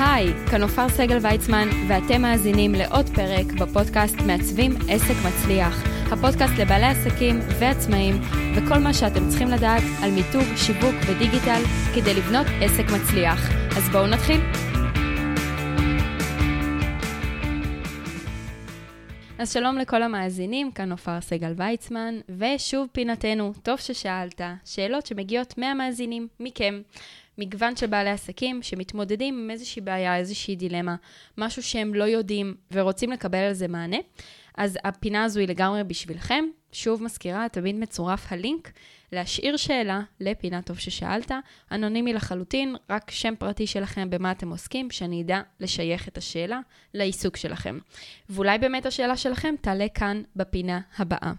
היי, כאן עופר סגל ויצמן, ואתם מאזינים לעוד פרק בפודקאסט מעצבים עסק מצליח. הפודקאסט לבעלי עסקים ועצמאים, וכל מה שאתם צריכים לדעת על מיתוג, שיווק ודיגיטל כדי לבנות עסק מצליח. אז בואו נתחיל. אז שלום לכל המאזינים, כאן עופר סגל ויצמן, ושוב פינתנו, טוב ששאלת, שאלות שמגיעות מהמאזינים, מכם. מגוון של בעלי עסקים שמתמודדים עם איזושהי בעיה, איזושהי דילמה, משהו שהם לא יודעים ורוצים לקבל על זה מענה. אז הפינה הזו היא לגמרי בשבילכם. שוב מזכירה, תמיד מצורף הלינק להשאיר שאלה לפינה טוב ששאלת, אנונימי לחלוטין, רק שם פרטי שלכם במה אתם עוסקים, שאני אדע לשייך את השאלה לעיסוק שלכם. ואולי באמת השאלה שלכם תעלה כאן בפינה הבאה.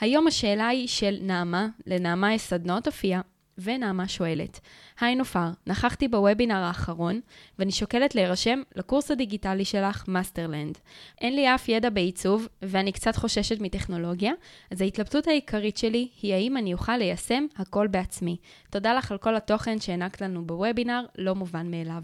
היום השאלה היא של נעמה, לנעמה יש סדנות אופייה, ונעמה שואלת, היי נופר, נכחתי בוובינר האחרון, ואני שוקלת להירשם לקורס הדיגיטלי שלך, Masterland. אין לי אף ידע בעיצוב, ואני קצת חוששת מטכנולוגיה, אז ההתלבטות העיקרית שלי היא האם אני אוכל ליישם הכל בעצמי. תודה לך על כל התוכן שהענקת לנו בוובינר, לא מובן מאליו.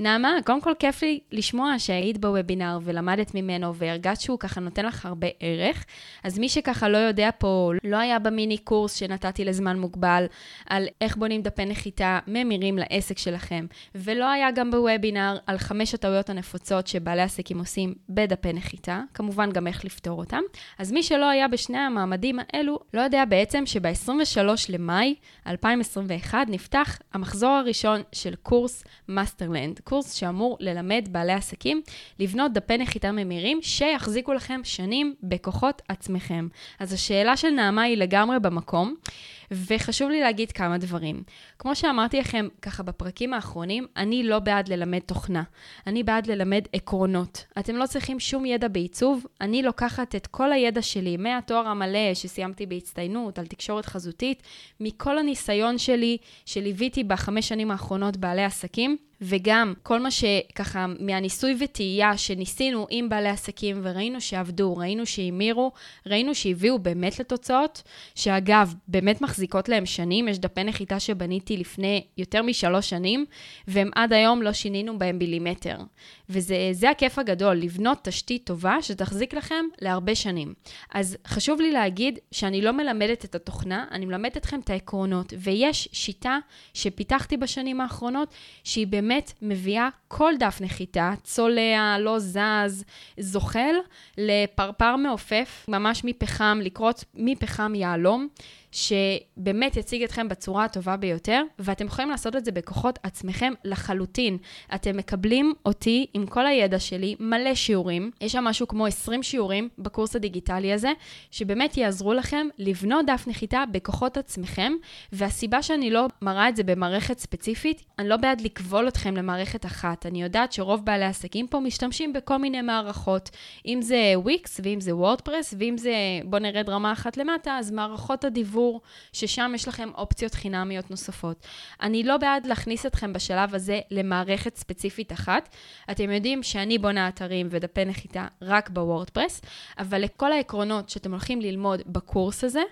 נעמה, קודם כל כיף לי לשמוע שהיית בוובינר ולמדת ממנו, והרגשת שהוא ככה נותן לך הרבה ערך. אז מי שככה לא יודע פה, לא היה במיני קורס שנתתי לזמן מוגבל, על איך בונים דפי נחיתה ממירים לעסק שלכם, ולא היה גם בוובינר על חמש הטעויות הנפוצות שבעלי עסקים עושים בדפי נחיתה, כמובן גם איך לפתור אותם. אז מי שלא היה בשני המעמדים האלו, לא יודע בעצם שב-23 למאי 2021 נפתח המחזור הראשון של קורס Masterland, קורס שאמור ללמד בעלי עסקים לבנות דפי נחיתה ממירים שיחזיקו לכם שנים בכוחות עצמכם. אז השאלה של נעמה היא לגמרי במקום. וחשוב לי להגיד כמה דברים. כמו שאמרתי לכם ככה בפרקים האחרונים, אני לא בעד ללמד תוכנה. אני בעד ללמד עקרונות. אתם לא צריכים שום ידע בעיצוב, אני לוקחת את כל הידע שלי מהתואר המלא שסיימתי בהצטיינות על תקשורת חזותית, מכל הניסיון שלי שליוויתי בחמש שנים האחרונות בעלי עסקים, וגם כל מה שככה מהניסוי וטעייה שניסינו עם בעלי עסקים וראינו שעבדו, ראינו שהמירו, ראינו שהביאו באמת לתוצאות, שאגב, באמת מחזיקות להם שנים, יש דפי נחיתה שבניתי לפני יותר משלוש שנים, והם עד היום לא שינינו בהם מילימטר. וזה הכיף הגדול, לבנות תשתית טובה שתחזיק לכם להרבה שנים. אז חשוב לי להגיד שאני לא מלמדת את התוכנה, אני מלמדת אתכם את העקרונות, ויש שיטה שפיתחתי בשנים האחרונות, שהיא באמת מביאה כל דף נחיתה, צולע, לא זז, זוחל, לפרפר מעופף, ממש מפחם, לקרות מפחם יהלום. שבאמת יציג אתכם בצורה הטובה ביותר, ואתם יכולים לעשות את זה בכוחות עצמכם לחלוטין. אתם מקבלים אותי עם כל הידע שלי, מלא שיעורים, יש שם משהו כמו 20 שיעורים בקורס הדיגיטלי הזה, שבאמת יעזרו לכם לבנות דף נחיתה בכוחות עצמכם, והסיבה שאני לא מראה את זה במערכת ספציפית, אני לא בעד לכבול אתכם למערכת אחת. אני יודעת שרוב בעלי עסקים פה משתמשים בכל מיני מערכות, אם זה וויקס, ואם זה וורדפרס, ואם זה, בואו נרד רמה אחת למטה, אז מערכות הדיווח. דיוור, ששם יש לכם אופציות חינמיות נוספות. אני לא בעד להכניס אתכם בשלב הזה למערכת ספציפית אחת. אתם יודעים שאני בונה אתרים ודפי נחיתה רק בוורדפרס, אבל לכל העקרונות שאתם הולכים ללמוד בקורס הזה,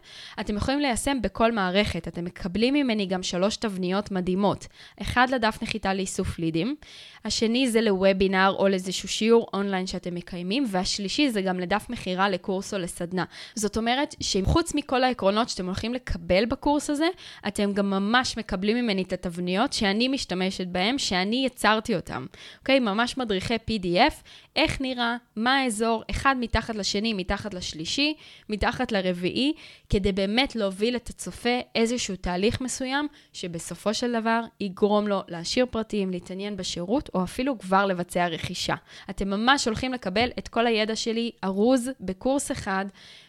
אתם יכולים ליישם בכל מערכת. אתם מקבלים ממני גם שלוש תבניות מדהימות. אחד לדף נחיתה לאיסוף לידים, השני זה לוובינר או לאיזשהו שיעור אונליין שאתם מקיימים, והשלישי זה גם לדף מכירה לקורס או לסדנה. זאת אומרת שחוץ מכל העקרונות שאתם הולכים לקבל בקורס הזה, אתם גם ממש מקבלים ממני את התבניות שאני משתמשת בהן, שאני יצרתי אותן. אוקיי? ממש מדריכי PDF, איך נראה, מה האזור, אחד מתחת לשני, מתחת לשלישי, מתחת לרביעי, כדי באמת להוביל את הצופה איזשהו תהליך מסוים, שבסופו של דבר יגרום לו להשאיר פרטים, להתעניין בשירות, או אפילו כבר לבצע רכישה. אתם ממש הולכים לקבל את כל הידע שלי ארוז בקורס אחד.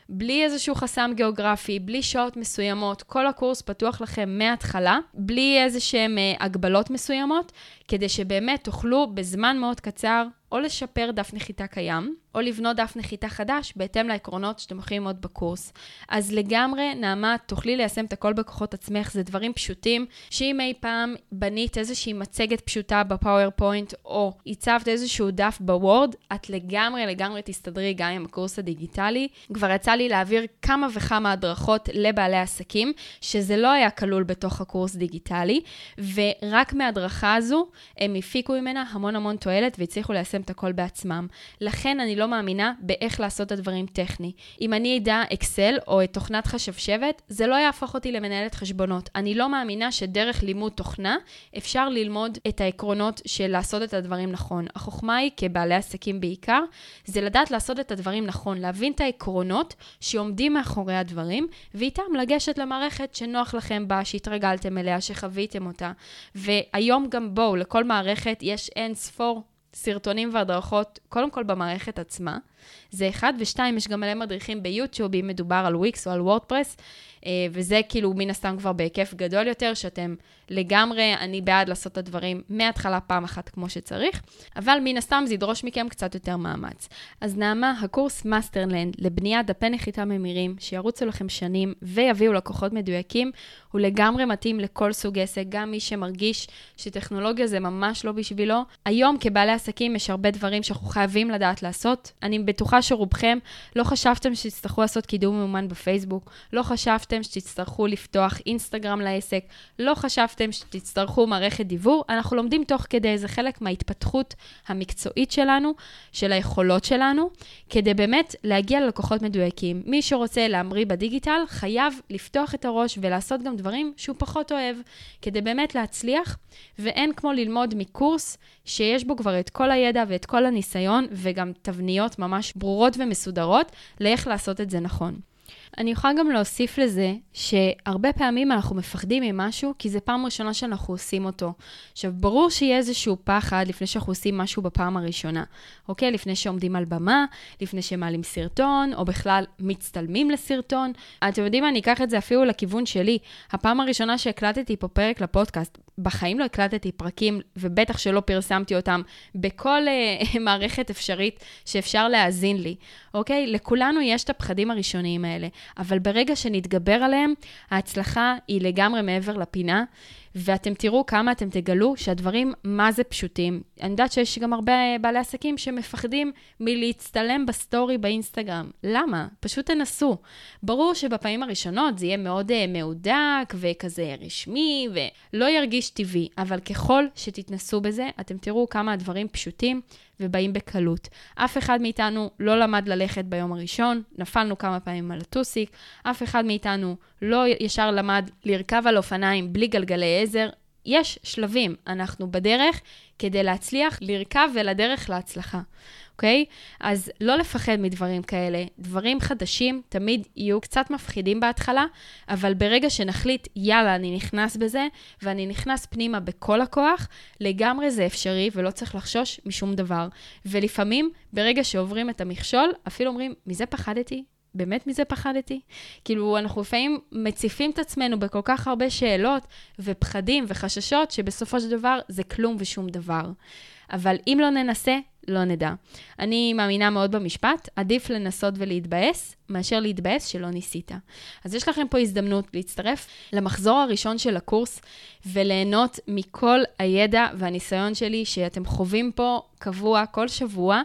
בלי איזשהו חסם גיאוגרפי, בלי שעות מסוימות, כל הקורס פתוח לכם מההתחלה, בלי איזה שהם אה, הגבלות מסוימות, כדי שבאמת תוכלו בזמן מאוד קצר או לשפר דף נחיתה קיים, או לבנות דף נחיתה חדש בהתאם לעקרונות שאתם הולכים ללמוד בקורס. אז לגמרי, נעמה, תוכלי ליישם את הכל בכוחות עצמך, זה דברים פשוטים, שאם אי פעם בנית איזושהי מצגת פשוטה ב PowerPoint, או הצבת איזשהו דף ב Word, את לגמרי לגמרי תסתדרי גם עם הקורס הדיגיטלי. כבר יצא לי להעביר כמה וכמה הדרכות לבעלי עסקים, שזה לא היה כלול בתוך הקורס דיגיטלי, ורק מההדרכה הזו הם הפיקו ממנה המון המון תועלת והצליחו ליישם את הכל בעצמם. לכן אני לא מאמינה באיך לעשות את הדברים טכני. אם אני אדע אקסל או את תוכנת חשבשבת, זה לא יהפוך אותי למנהלת חשבונות. אני לא מאמינה שדרך לימוד תוכנה אפשר ללמוד את העקרונות של לעשות את הדברים נכון. החוכמה היא, כבעלי עסקים בעיקר, זה לדעת לעשות את הדברים נכון, להבין את העקרונות שעומדים מאחורי הדברים, ואיתם לגשת למערכת שנוח לכם בה, שהתרגלתם אליה, שחוויתם אותה. והיום גם בואו, לכל מערכת יש אין ספור סרטונים והדרכות, קודם כל במערכת עצמה. זה אחד, ושתיים, יש גם מלא מדריכים ביוטיוב, אם מדובר על וויקס או על וורדפרס, אה, וזה כאילו מן הסתם כבר בהיקף גדול יותר, שאתם לגמרי, אני בעד לעשות את הדברים מההתחלה פעם אחת כמו שצריך, אבל מן הסתם זה ידרוש מכם קצת יותר מאמץ. אז נעמה, הקורס Masterland לבניית דפי נחיתה ממירים, שירוצו לכם שנים ויביאו לקוחות מדויקים, הוא לגמרי מתאים לכל סוג עסק, גם מי שמרגיש שטכנולוגיה זה ממש לא בשבילו. היום כבעלי עסקים יש הרבה דברים שאנחנו חייבים לדעת לעשות. אני בטוחה שרובכם לא חשבתם שתצטרכו לעשות קידום ממומן בפייסבוק, לא חשבתם שתצטרכו לפתוח אינסטגרם לעסק, לא חשבתם שתצטרכו מערכת דיוור. אנחנו לומדים תוך כדי, זה חלק מההתפתחות המקצועית שלנו, של היכולות שלנו, כדי באמת להגיע ללקוחות מדויקים. מי שרוצה להמריא בדיגיטל חייב לפתוח את הראש ולעשות גם דברים שהוא פחות אוהב, כדי באמת להצליח, ואין כמו ללמוד מקורס שיש בו כבר את כל הידע ואת כל הניסיון, וגם תבניות ממש ברורות ומסודרות לאיך לעשות את זה נכון. אני יכולה גם להוסיף לזה שהרבה פעמים אנחנו מפחדים ממשהו כי זו פעם ראשונה שאנחנו עושים אותו. עכשיו, ברור שיהיה איזשהו פחד לפני שאנחנו עושים משהו בפעם הראשונה, אוקיי? לפני שעומדים על במה, לפני שמעלים סרטון, או בכלל מצטלמים לסרטון. אתם יודעים מה, אני אקח את זה אפילו לכיוון שלי. הפעם הראשונה שהקלטתי פה פרק לפודקאסט, בחיים לא הקלטתי פרקים, ובטח שלא פרסמתי אותם בכל uh, מערכת אפשרית שאפשר להאזין לי, אוקיי? לכולנו יש את הפחדים הראשוניים האלה. אבל ברגע שנתגבר עליהם, ההצלחה היא לגמרי מעבר לפינה, ואתם תראו כמה אתם תגלו שהדברים מה זה פשוטים. אני יודעת שיש גם הרבה בעלי עסקים שמפחדים מלהצטלם בסטורי באינסטגרם. למה? פשוט תנסו. ברור שבפעמים הראשונות זה יהיה מאוד uh, מהודק וכזה רשמי ולא ירגיש טבעי, אבל ככל שתתנסו בזה, אתם תראו כמה הדברים פשוטים. ובאים בקלות. אף אחד מאיתנו לא למד ללכת ביום הראשון, נפלנו כמה פעמים על הטוסיק, אף אחד מאיתנו לא ישר למד לרכב על אופניים בלי גלגלי עזר. יש שלבים, אנחנו בדרך כדי להצליח לרכב ולדרך להצלחה. אוקיי? אז לא לפחד מדברים כאלה. דברים חדשים תמיד יהיו קצת מפחידים בהתחלה, אבל ברגע שנחליט, יאללה, אני נכנס בזה, ואני נכנס פנימה בכל הכוח, לגמרי זה אפשרי ולא צריך לחשוש משום דבר. ולפעמים, ברגע שעוברים את המכשול, אפילו אומרים, מזה פחדתי? באמת מזה פחדתי? כאילו, אנחנו לפעמים מציפים את עצמנו בכל כך הרבה שאלות ופחדים וחששות, שבסופו של דבר זה כלום ושום דבר. אבל אם לא ננסה, לא נדע. אני מאמינה מאוד במשפט, עדיף לנסות ולהתבאס, מאשר להתבאס שלא ניסית. אז יש לכם פה הזדמנות להצטרף למחזור הראשון של הקורס וליהנות מכל הידע והניסיון שלי שאתם חווים פה קבוע כל שבוע.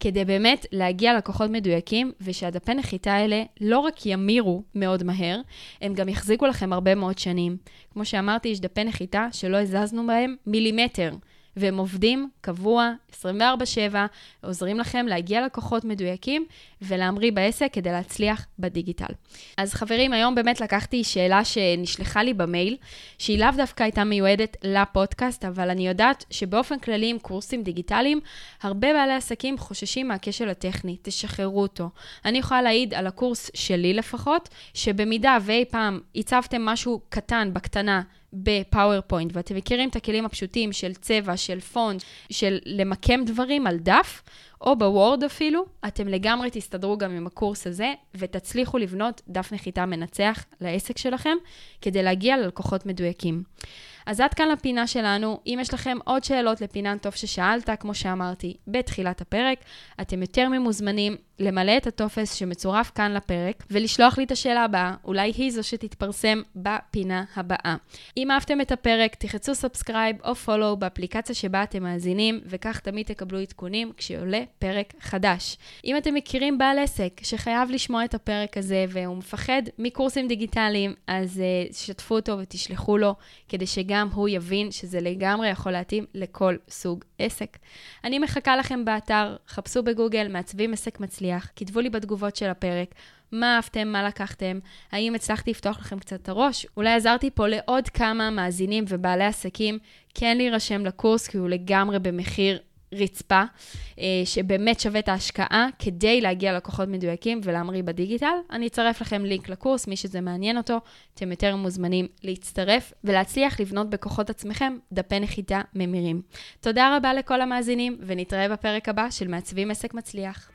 כדי באמת להגיע לקוחות מדויקים, ושהדפי נחיתה האלה לא רק ימירו מאוד מהר, הם גם יחזיקו לכם הרבה מאוד שנים. כמו שאמרתי, יש דפי נחיתה שלא הזזנו בהם מילימטר. והם עובדים קבוע, 24/7, עוזרים לכם להגיע לקוחות מדויקים ולהמריא בעסק כדי להצליח בדיגיטל. אז חברים, היום באמת לקחתי שאלה שנשלחה לי במייל, שהיא לאו דווקא הייתה מיועדת לפודקאסט, אבל אני יודעת שבאופן כללי עם קורסים דיגיטליים, הרבה בעלי עסקים חוששים מהכשל הטכני, תשחררו אותו. אני יכולה להעיד על הקורס שלי לפחות, שבמידה ואי פעם הצבתם משהו קטן, בקטנה, ב PowerPoint, ואתם מכירים את הכלים הפשוטים של צבע, של פונט, של למקם דברים על דף, או בוורד אפילו, אתם לגמרי תסתדרו גם עם הקורס הזה, ותצליחו לבנות דף נחיתה מנצח לעסק שלכם, כדי להגיע ללקוחות מדויקים. אז עד כאן לפינה שלנו. אם יש לכם עוד שאלות לפינת טוב ששאלת, כמו שאמרתי בתחילת הפרק, אתם יותר ממוזמנים למלא את הטופס שמצורף כאן לפרק, ולשלוח לי את השאלה הבאה, אולי היא זו שתתפרסם בפינה הבאה. אם אהבתם את הפרק, תלחצו subscribe או follow באפליקציה שבה אתם מאזינים, וכך תמיד תקבלו עדכונים כשעולה פרק חדש. אם אתם מכירים בעל עסק שחייב לשמוע את הפרק הזה והוא מפחד מקורסים דיגיטליים, אז אה, שתפו אותו ותשלחו לו, כדי שגם הוא יבין שזה לגמרי יכול להתאים לכל סוג עסק. אני מחכה לכם באתר, חפשו בגוגל מעצבים עסק מצליח, כתבו לי בתגובות של הפרק. מה אהבתם, מה לקחתם, האם הצלחתי לפתוח לכם קצת את הראש, אולי עזרתי פה לעוד כמה מאזינים ובעלי עסקים כן להירשם לקורס, כי הוא לגמרי במחיר רצפה, אה, שבאמת שווה את ההשקעה כדי להגיע ללקוחות מדויקים ולהמריא בדיגיטל. אני אצרף לכם לינק לקורס, מי שזה מעניין אותו, אתם יותר מוזמנים להצטרף ולהצליח לבנות בכוחות עצמכם דפי נחיתה ממירים. תודה רבה לכל המאזינים, ונתראה בפרק הבא של מעצבים עסק מצליח.